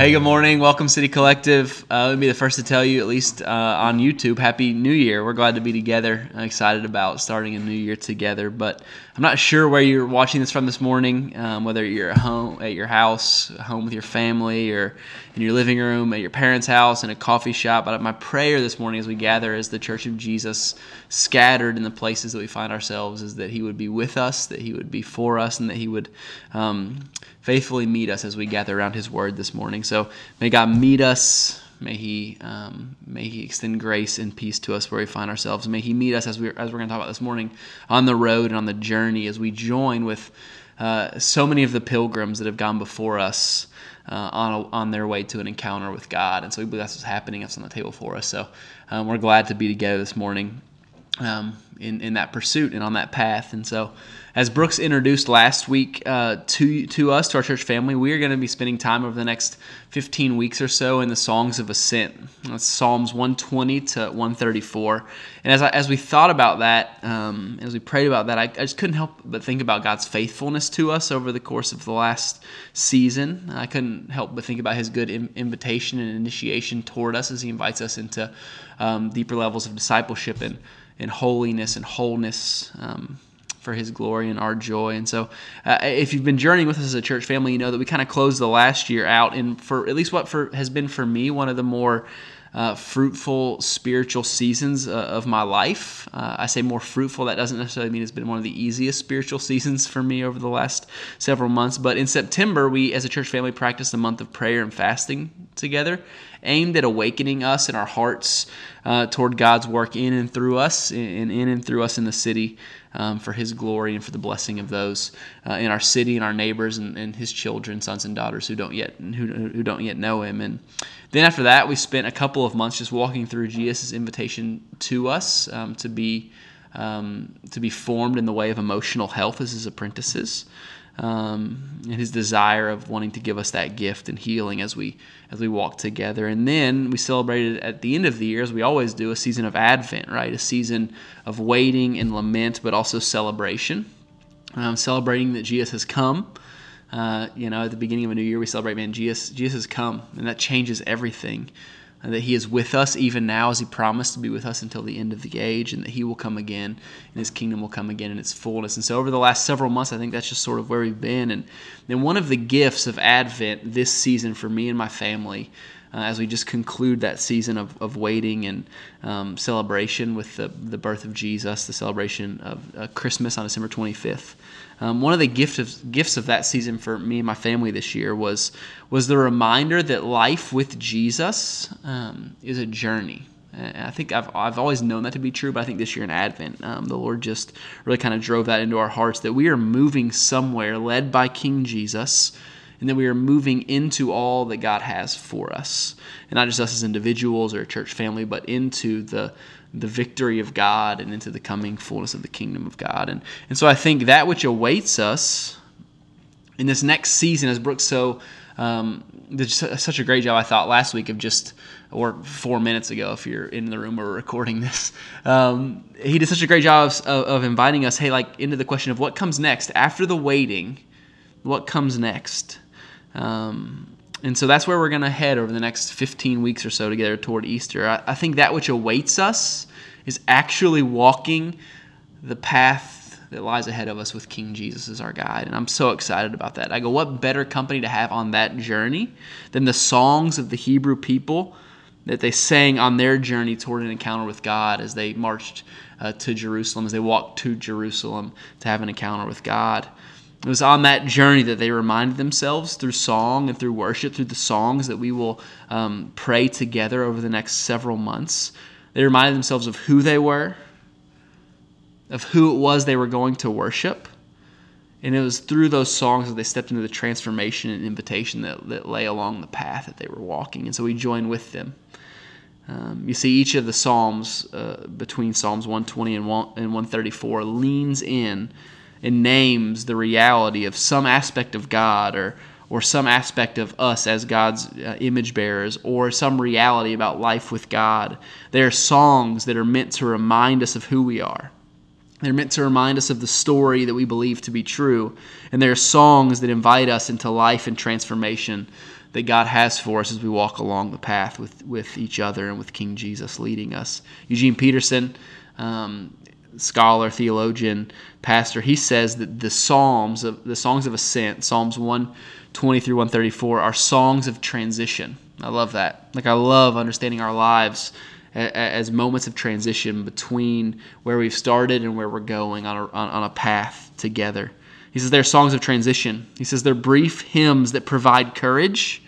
Hey, good morning. Welcome, City Collective. Uh, let me be the first to tell you, at least uh, on YouTube, Happy New Year. We're glad to be together. I'm excited about starting a new year together. But I'm not sure where you're watching this from this morning, um, whether you're at home, at your house, home with your family, or in your living room, at your parents' house, in a coffee shop. But my prayer this morning as we gather as the Church of Jesus, scattered in the places that we find ourselves, is that He would be with us, that He would be for us, and that He would um, faithfully meet us as we gather around His Word this morning. So may God meet us. May He um, may He extend grace and peace to us where we find ourselves. May He meet us as we as we're going to talk about this morning on the road and on the journey as we join with uh, so many of the pilgrims that have gone before us. Uh, on, a, on their way to an encounter with God. And so we believe that's what's happening. That's on the table for us. So um, we're glad to be together this morning um, in, in that pursuit and on that path. And so as Brooks introduced last week uh, to to us, to our church family, we are going to be spending time over the next 15 weeks or so in the Songs of Ascent. That's Psalms 120 to 134. And as I, as we thought about that, um, as we prayed about that, I, I, just couldn't help but think about God's faithfulness to us over the course of the last season. I couldn't help but think about His good invitation and initiation toward us as He invites us into um, deeper levels of discipleship and, and holiness and wholeness. Um, for his glory and our joy. And so, uh, if you've been journeying with us as a church family, you know that we kind of closed the last year out in for at least what for has been for me one of the more uh, fruitful spiritual seasons uh, of my life. Uh, I say more fruitful, that doesn't necessarily mean it's been one of the easiest spiritual seasons for me over the last several months. But in September, we as a church family practiced a month of prayer and fasting together, aimed at awakening us and our hearts uh, toward God's work in and through us, and in and through us in the city um, for His glory and for the blessing of those uh, in our city and our neighbors and, and, His children, sons and daughters who don't yet who, who don't yet know Him. And then after that, we spent a couple of months just walking through Jesus' invitation to us um, to be um, to be formed in the way of emotional health as His apprentices um, and his desire of wanting to give us that gift and healing as we as we walk together. And then we celebrated at the end of the year, as we always do, a season of Advent, right? A season of waiting and lament, but also celebration. Um, celebrating that Jesus has come. Uh, you know, at the beginning of a new year, we celebrate, man, Jesus, Jesus has come, and that changes everything and that He is with us even now as He promised to be with us until the end of the age, and that He will come again, and His kingdom will come again in its fullness. And so, over the last several months, I think that's just sort of where we've been. And then, one of the gifts of Advent this season for me and my family. Uh, as we just conclude that season of, of waiting and um, celebration with the, the birth of Jesus, the celebration of uh, Christmas on December 25th. Um, one of the gifts of, gifts of that season for me and my family this year was was the reminder that life with Jesus um, is a journey. And I think I've, I've always known that to be true, but I think this year in Advent, um, the Lord just really kind of drove that into our hearts that we are moving somewhere led by King Jesus, and that we are moving into all that God has for us. And not just us as individuals or a church family, but into the, the victory of God and into the coming fullness of the kingdom of God. And, and so I think that which awaits us in this next season, as Brooks so um, did such a great job, I thought, last week of just, or four minutes ago, if you're in the room or recording this, um, he did such a great job of, of inviting us, hey, like into the question of what comes next after the waiting, what comes next. Um, and so that's where we're going to head over the next 15 weeks or so together toward Easter. I, I think that which awaits us is actually walking the path that lies ahead of us with King Jesus as our guide. And I'm so excited about that. I go, what better company to have on that journey than the songs of the Hebrew people that they sang on their journey toward an encounter with God as they marched uh, to Jerusalem, as they walked to Jerusalem to have an encounter with God. It was on that journey that they reminded themselves through song and through worship, through the songs that we will um, pray together over the next several months. They reminded themselves of who they were, of who it was they were going to worship. And it was through those songs that they stepped into the transformation and invitation that, that lay along the path that they were walking. And so we join with them. Um, you see, each of the Psalms uh, between Psalms 120 and, 1, and 134 leans in and names the reality of some aspect of God or or some aspect of us as God's uh, image bearers, or some reality about life with God. They are songs that are meant to remind us of who we are. They're meant to remind us of the story that we believe to be true. And they're songs that invite us into life and transformation that God has for us as we walk along the path with, with each other and with King Jesus leading us. Eugene Peterson, um, scholar, theologian, pastor, he says that the Psalms of the songs of ascent, Psalms 120 through 134, are songs of transition. I love that. Like I love understanding our lives as moments of transition between where we've started and where we're going on a, on a path together. He says they're songs of transition. He says they're brief hymns that provide courage,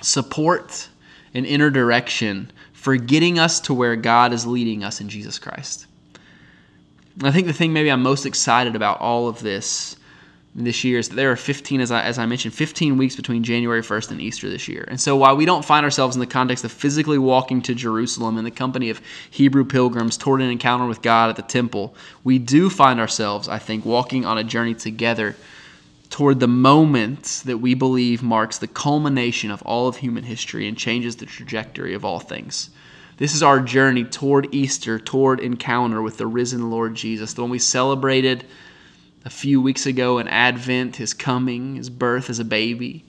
support, and inner direction for getting us to where God is leading us in Jesus Christ. I think the thing maybe I'm most excited about all of this this year is that there are 15, as I, as I mentioned, 15 weeks between January 1st and Easter this year. And so while we don't find ourselves in the context of physically walking to Jerusalem in the company of Hebrew pilgrims toward an encounter with God at the temple, we do find ourselves, I think, walking on a journey together toward the moment that we believe marks the culmination of all of human history and changes the trajectory of all things. This is our journey toward Easter, toward encounter with the risen Lord Jesus, the one we celebrated a few weeks ago in Advent, his coming, his birth as a baby.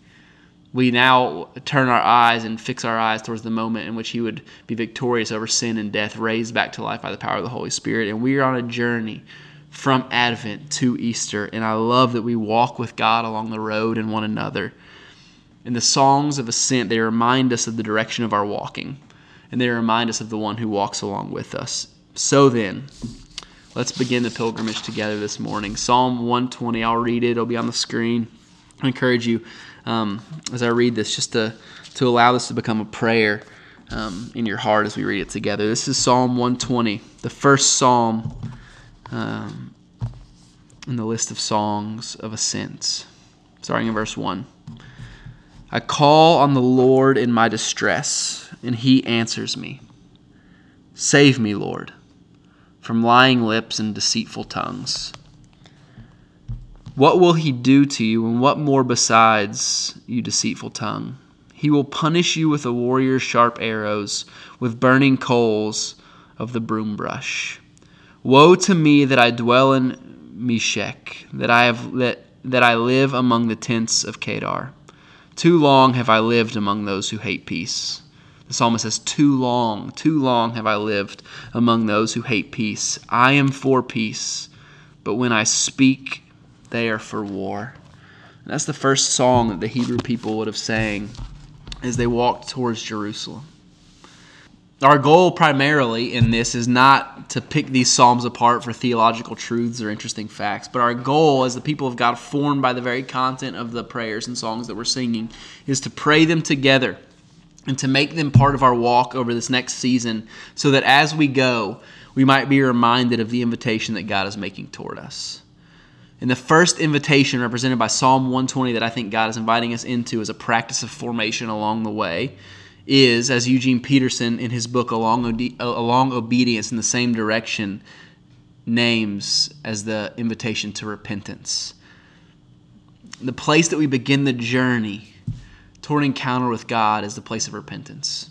We now turn our eyes and fix our eyes towards the moment in which he would be victorious over sin and death, raised back to life by the power of the Holy Spirit. And we are on a journey from Advent to Easter. And I love that we walk with God along the road and one another. And the songs of ascent, they remind us of the direction of our walking, and they remind us of the one who walks along with us. So then, Let's begin the pilgrimage together this morning. Psalm 120, I'll read it, it'll be on the screen. I encourage you um, as I read this just to, to allow this to become a prayer um, in your heart as we read it together. This is Psalm 120, the first psalm um, in the list of songs of ascent, starting in verse 1. I call on the Lord in my distress, and he answers me. Save me, Lord from lying lips and deceitful tongues. What will he do to you, and what more besides, you deceitful tongue? He will punish you with a warrior's sharp arrows, with burning coals of the broom brush. Woe to me that I dwell in Meshech, that I have that, that I live among the tents of Kedar. Too long have I lived among those who hate peace. The psalmist says, Too long, too long have I lived among those who hate peace. I am for peace, but when I speak, they are for war. And that's the first song that the Hebrew people would have sang as they walked towards Jerusalem. Our goal primarily in this is not to pick these Psalms apart for theological truths or interesting facts, but our goal as the people of God, formed by the very content of the prayers and songs that we're singing, is to pray them together and to make them part of our walk over this next season so that as we go, we might be reminded of the invitation that God is making toward us. And the first invitation represented by Psalm 120 that I think God is inviting us into is a practice of formation along the way is, as Eugene Peterson in his book Along, A Long Obedience in the Same Direction names as the invitation to repentance. The place that we begin the journey toward encounter with God is the place of repentance.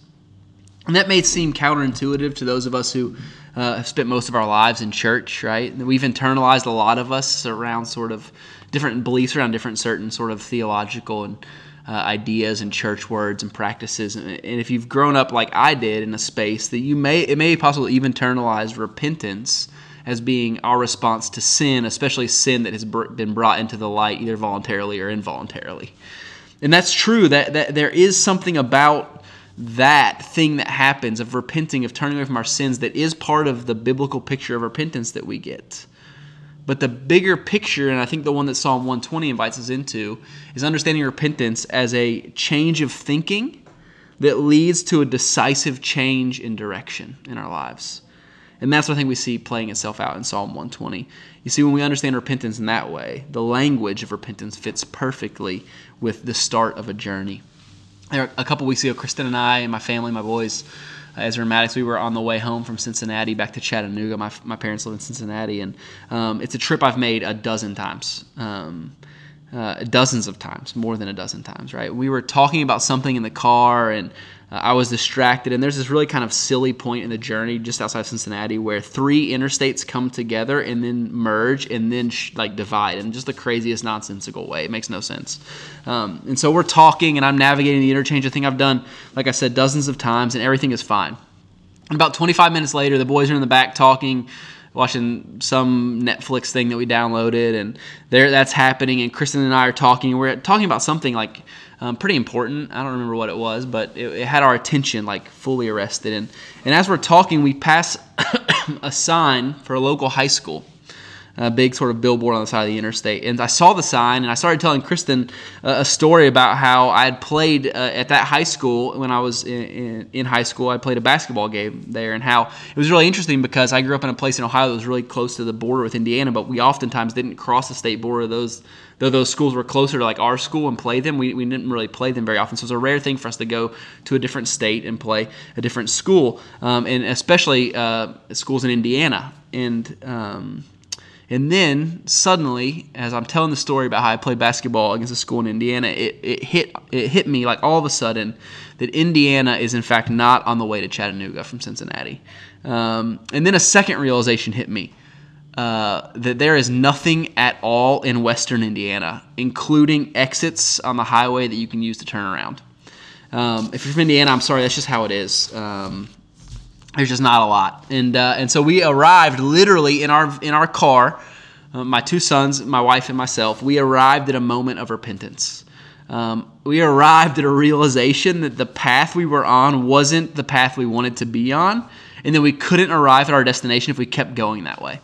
And that may seem counterintuitive to those of us who uh, have spent most of our lives in church, right? We've internalized a lot of us around sort of different beliefs around different certain sort of theological and uh, ideas and church words and practices. And if you've grown up like I did in a space that you may, it may be possible to even internalize repentance as being our response to sin, especially sin that has been brought into the light either voluntarily or involuntarily. And that's true, that, that there is something about that thing that happens of repenting, of turning away from our sins, that is part of the biblical picture of repentance that we get. But the bigger picture, and I think the one that Psalm 120 invites us into, is understanding repentance as a change of thinking that leads to a decisive change in direction in our lives. And that's what I think we see playing itself out in Psalm 120. You see, when we understand repentance in that way, the language of repentance fits perfectly with the start of a journey. A couple weeks ago, Kristen and I and my family, my boys, uh, as Maddox, we were on the way home from Cincinnati back to Chattanooga. My, my parents live in Cincinnati, and um, it's a trip I've made a dozen times. Um, uh, dozens of times, more than a dozen times, right? We were talking about something in the car and uh, I was distracted. And there's this really kind of silly point in the journey just outside of Cincinnati where three interstates come together and then merge and then sh- like divide in just the craziest nonsensical way. It makes no sense. Um, and so we're talking and I'm navigating the interchange. I think I've done, like I said, dozens of times and everything is fine. And about 25 minutes later, the boys are in the back talking watching some Netflix thing that we downloaded, and there that's happening. And Kristen and I are talking. We're talking about something like um, pretty important. I don't remember what it was, but it, it, had our attention like fully arrested. And and as we're talking, we pass a sign for a local high school a big sort of billboard on the side of the interstate. And I saw the sign, and I started telling Kristen a story about how I had played uh, at that high school when I was in, in, in, high school. I played a basketball game there, and how it was really interesting because I grew up in a place in Ohio that was really close to the border with Indiana, but we oftentimes didn't cross the state border. Those though those schools were closer to like our school and play them, we, we didn't really play them very often. So it was a rare thing for us to go to a different state and play a different school, um, and especially uh, schools in Indiana. And um, and then suddenly, as I'm telling the story about how I played basketball against a school in Indiana, it, it hit it hit me like all of a sudden that Indiana is in fact not on the way to Chattanooga from Cincinnati. Um, and then a second realization hit me uh, that there is nothing at all in Western Indiana, including exits on the highway that you can use to turn around. Um, if you're from Indiana, I'm sorry, that's just how it is. Um, there's just not a lot, and uh, and so we arrived literally in our in our car, uh, my two sons, my wife, and myself. We arrived at a moment of repentance. Um, we arrived at a realization that the path we were on wasn't the path we wanted to be on, and that we couldn't arrive at our destination if we kept going that way.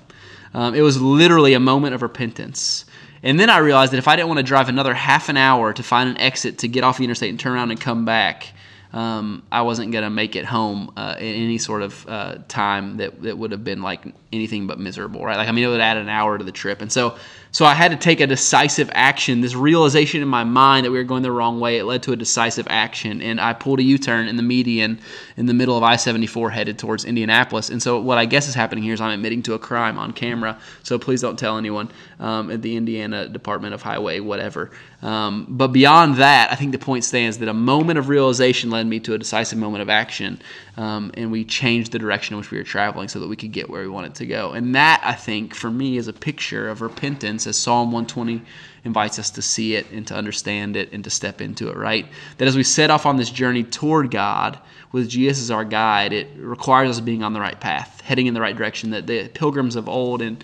Um, it was literally a moment of repentance. And then I realized that if I didn't want to drive another half an hour to find an exit to get off the interstate and turn around and come back, um, I wasn't going to make it home uh, in any sort of uh, time that, that would have been like anything but miserable, right? Like, I mean, it would add an hour to the trip. And so so I had to take a decisive action. This realization in my mind that we were going the wrong way, it led to a decisive action. And I pulled a U turn in the median in the middle of I 74 headed towards Indianapolis. And so what I guess is happening here is I'm admitting to a crime on camera. So please don't tell anyone um, at the Indiana Department of Highway, whatever. Um, but beyond that, I think the point stands that a moment of realization led me to a decisive moment of action. Um, and we changed the direction in which we were traveling so that we could get where we wanted to go. And that, I think, for me, is a picture of repentance as Psalm 120 invites us to see it and to understand it and to step into it, right? That as we set off on this journey toward God with Jesus as our guide, it requires us being on the right path, heading in the right direction. That the pilgrims of old and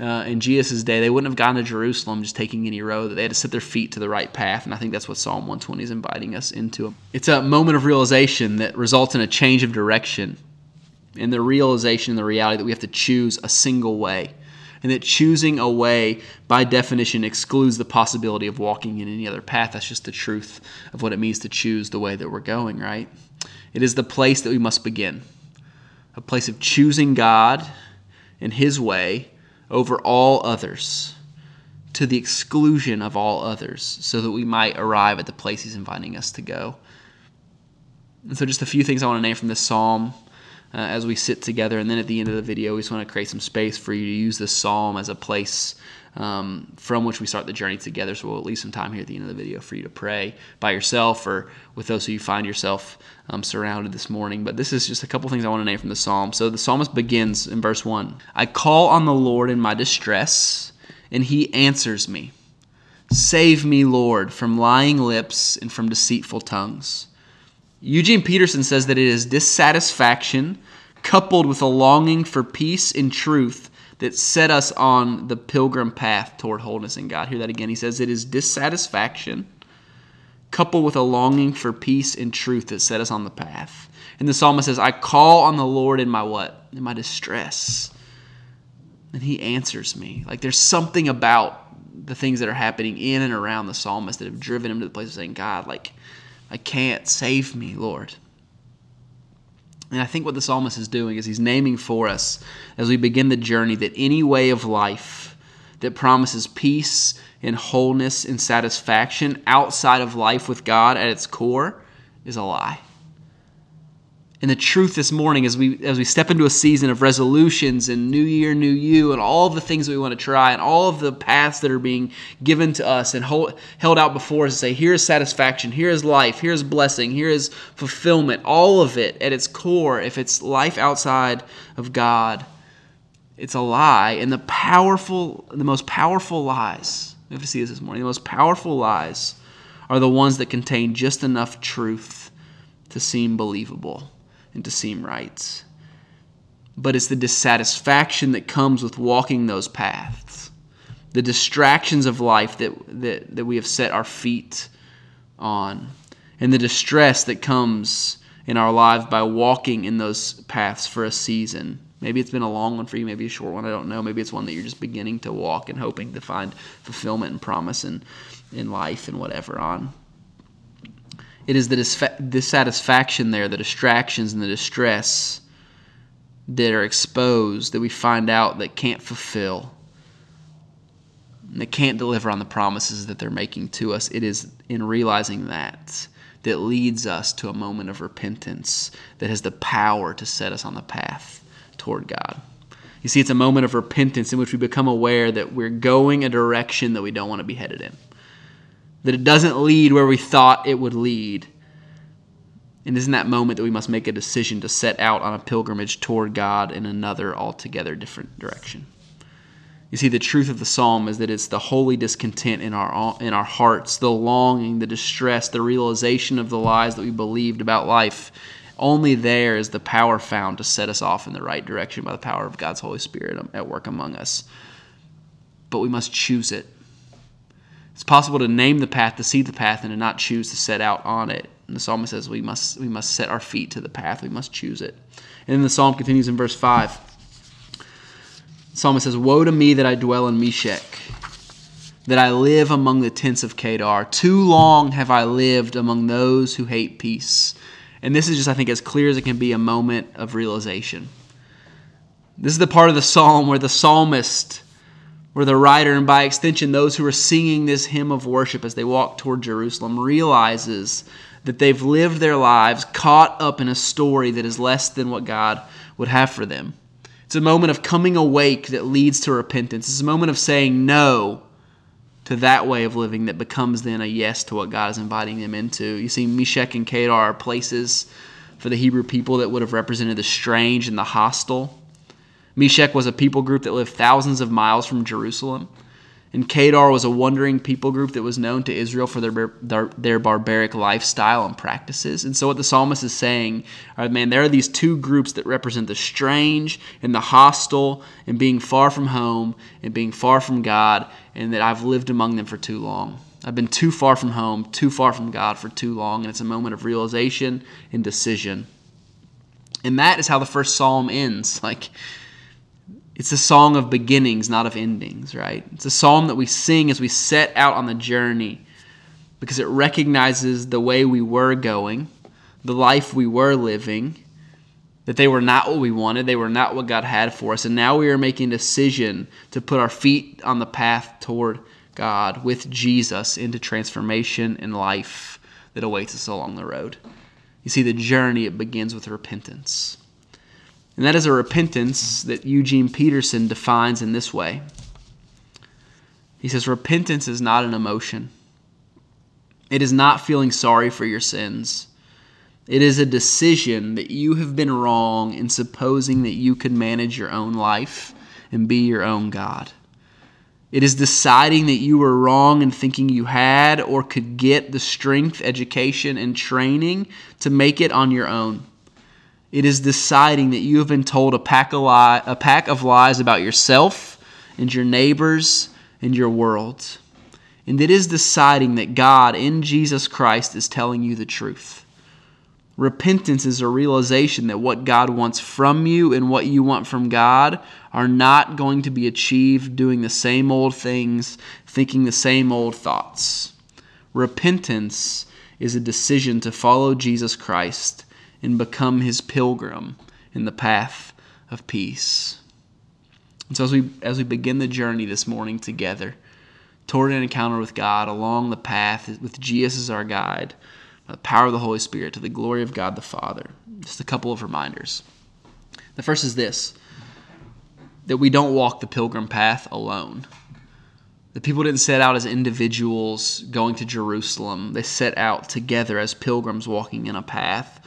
uh, in Jesus' day, they wouldn't have gone to Jerusalem just taking any road. That they had to set their feet to the right path, and I think that's what Psalm 120 is inviting us into. It's a moment of realization that results in a change of direction, and the realization and the reality that we have to choose a single way, and that choosing a way, by definition, excludes the possibility of walking in any other path. That's just the truth of what it means to choose the way that we're going, right? It is the place that we must begin, a place of choosing God and His way over all others to the exclusion of all others so that we might arrive at the place he's inviting us to go. And so, just a few things I want to name from this psalm uh, as we sit together. And then at the end of the video, we just want to create some space for you to use this psalm as a place um, from which we start the journey together. So we'll leave some time here at the end of the video for you to pray by yourself or with those who you find yourself um, surrounded this morning. But this is just a couple things I want to name from the psalm. So the psalmist begins in verse 1 I call on the Lord in my distress, and he answers me. Save me, Lord, from lying lips and from deceitful tongues. Eugene Peterson says that it is dissatisfaction coupled with a longing for peace and truth that set us on the pilgrim path toward wholeness in God. Hear that again. He says it is dissatisfaction coupled with a longing for peace and truth that set us on the path. And the psalmist says, I call on the Lord in my what? In my distress. And he answers me. Like there's something about the things that are happening in and around the psalmist that have driven him to the place of saying, God, like, I can't save me, Lord. And I think what the psalmist is doing is he's naming for us as we begin the journey that any way of life that promises peace and wholeness and satisfaction outside of life with God at its core is a lie. And the truth this morning as we as we step into a season of resolutions and new year, new you, and all of the things we want to try, and all of the paths that are being given to us and hold, held out before us to say, here is satisfaction, here is life, here is blessing, here is fulfillment. All of it at its core, if it's life outside of God, it's a lie. And the powerful, the most powerful lies, we have to see this this morning, the most powerful lies are the ones that contain just enough truth to seem believable and to seem right. But it's the dissatisfaction that comes with walking those paths, the distractions of life that, that, that we have set our feet on, and the distress that comes in our lives by walking in those paths for a season. Maybe it's been a long one for you, maybe a short one, I don't know. Maybe it's one that you're just beginning to walk and hoping to find fulfillment and promise in, in life and whatever on. It is the dissatisfaction there, the distractions and the distress that are exposed that we find out that can't fulfill, that can't deliver on the promises that they're making to us. It is in realizing that that leads us to a moment of repentance that has the power to set us on the path toward God. You see, it's a moment of repentance in which we become aware that we're going a direction that we don't want to be headed in that it doesn't lead where we thought it would lead. And isn't that moment that we must make a decision to set out on a pilgrimage toward God in another altogether different direction? You see, the truth of the psalm is that it's the holy discontent in our, in our hearts, the longing, the distress, the realization of the lies that we believed about life. Only there is the power found to set us off in the right direction by the power of God's Holy Spirit at work among us. But we must choose it. It's possible to name the path, to see the path, and to not choose to set out on it. And the psalmist says we must, we must set our feet to the path, we must choose it. And then the psalm continues in verse 5. The psalmist says, Woe to me that I dwell in Meshech, that I live among the tents of Kedar. Too long have I lived among those who hate peace. And this is just, I think, as clear as it can be a moment of realization. This is the part of the psalm where the psalmist where the writer, and by extension those who are singing this hymn of worship as they walk toward Jerusalem, realizes that they've lived their lives caught up in a story that is less than what God would have for them. It's a moment of coming awake that leads to repentance. It's a moment of saying no to that way of living that becomes then a yes to what God is inviting them into. You see, Meshech and Kedar are places for the Hebrew people that would have represented the strange and the hostile. Meshech was a people group that lived thousands of miles from Jerusalem. And Kedar was a wandering people group that was known to Israel for their, their, their, barbaric lifestyle and practices. And so, what the psalmist is saying, man, there are these two groups that represent the strange and the hostile, and being far from home and being far from God, and that I've lived among them for too long. I've been too far from home, too far from God for too long, and it's a moment of realization and decision. And that is how the first psalm ends. Like, it's a song of beginnings, not of endings, right? It's a psalm that we sing as we set out on the journey because it recognizes the way we were going, the life we were living, that they were not what we wanted, they were not what God had for us. And now we are making a decision to put our feet on the path toward God with Jesus into transformation and life that awaits us along the road. You see, the journey, it begins with repentance. And that is a repentance that Eugene Peterson defines in this way. He says, Repentance is not an emotion, it is not feeling sorry for your sins. It is a decision that you have been wrong in supposing that you could manage your own life and be your own God. It is deciding that you were wrong in thinking you had or could get the strength, education, and training to make it on your own. It is deciding that you have been told a pack of, a pack of lies about yourself and your neighbors and your world. And it is deciding that God in Jesus Christ is telling you the truth. Repentance is a realization that what God wants from you and what you want from God are not going to be achieved doing the same old things, thinking the same old thoughts. Repentance is a decision to follow Jesus Christ and become his pilgrim in the path of peace. And so as we as we begin the journey this morning together toward an encounter with God along the path with Jesus as our guide, by the power of the Holy Spirit, to the glory of God the Father. Just a couple of reminders. The first is this that we don't walk the pilgrim path alone. The people didn't set out as individuals going to Jerusalem. They set out together as pilgrims walking in a path.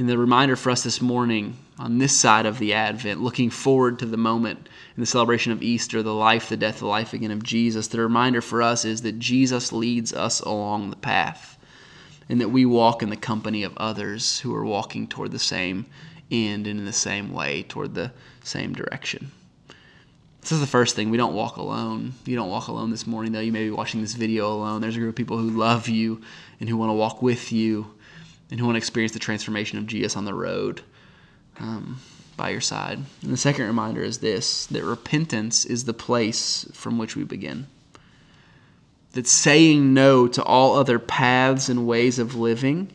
And the reminder for us this morning on this side of the Advent, looking forward to the moment in the celebration of Easter, the life, the death, the life again of Jesus, the reminder for us is that Jesus leads us along the path and that we walk in the company of others who are walking toward the same end and in the same way, toward the same direction. This is the first thing. We don't walk alone. You don't walk alone this morning, though. You may be watching this video alone. There's a group of people who love you and who want to walk with you and who want to experience the transformation of Jesus on the road um, by your side. And the second reminder is this that repentance is the place from which we begin. That saying no to all other paths and ways of living,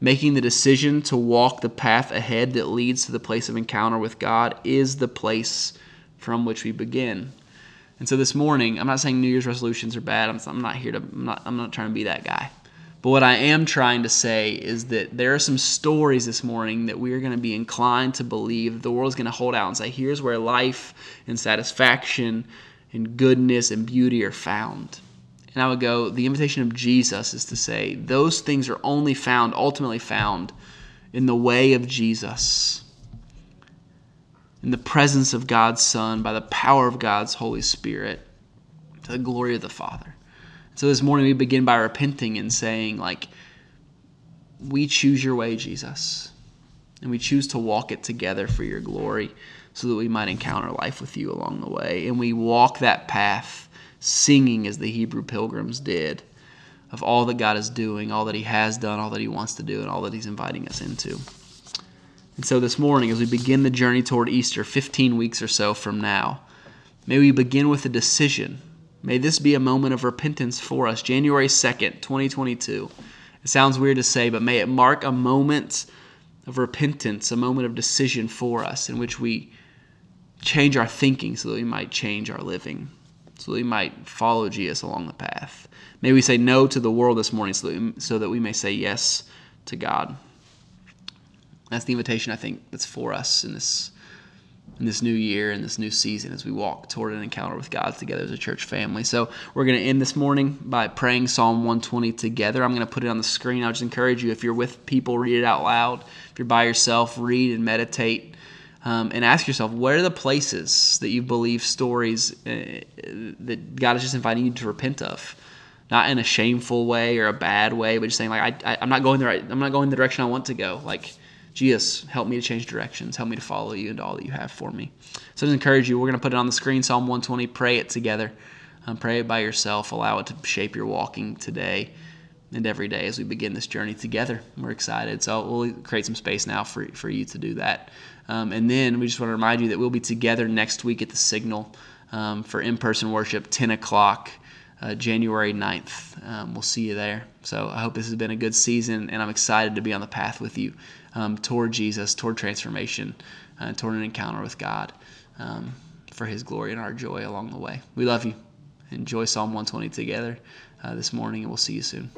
making the decision to walk the path ahead that leads to the place of encounter with God, is the place from which we begin. And so this morning, I'm not saying New Year's resolutions are bad. I'm, not here to. I'm not. I'm not trying to be that guy. But what I am trying to say is that there are some stories this morning that we are going to be inclined to believe the world is going to hold out and say, here's where life and satisfaction and goodness and beauty are found. And I would go, the invitation of Jesus is to say, those things are only found, ultimately found, in the way of Jesus in the presence of God's Son, by the power of God's Holy Spirit, to the glory of the Father. So this morning we begin by repenting and saying, like, we choose your way, Jesus. And we choose to walk it together for your glory so that we might encounter life with you along the way. And we walk that path singing as the Hebrew pilgrims did of all that God is doing, all that He has done, all that He wants to do, and all that He's inviting us into. And so this morning, as we begin the journey toward Easter, 15 weeks or so from now, may we begin with a decision. May this be a moment of repentance for us, January 2nd, 2022. It sounds weird to say, but may it mark a moment of repentance, a moment of decision for us in which we change our thinking so that we might change our living, so that we might follow Jesus along the path. May we say no to the world this morning so that we, so that we may say yes to God that's the invitation I think that's for us in this in this new year and this new season as we walk toward an encounter with God together as a church family. So we're going to end this morning by praying Psalm 120 together. I'm going to put it on the screen. I'll just encourage you if you're with people, read it out loud. If you're by yourself, read and meditate. Um, and ask yourself, what are the places that you believe stories uh, that God is just inviting you to repent of? Not in a shameful way or a bad way, but just saying like I, I, I'm not going the right, I'm not going the direction I want to go. Like Jesus, help me to change directions. Help me to follow you into all that you have for me. So I just encourage you. We're going to put it on the screen, Psalm 120. Pray it together. Um, pray it by yourself. Allow it to shape your walking today and every day as we begin this journey together. We're excited. So we'll create some space now for, for you to do that. Um, and then we just want to remind you that we'll be together next week at the Signal um, for in person worship, 10 o'clock. Uh, January 9th. Um, we'll see you there. So I hope this has been a good season, and I'm excited to be on the path with you um, toward Jesus, toward transformation, uh, toward an encounter with God um, for His glory and our joy along the way. We love you. Enjoy Psalm 120 together uh, this morning, and we'll see you soon.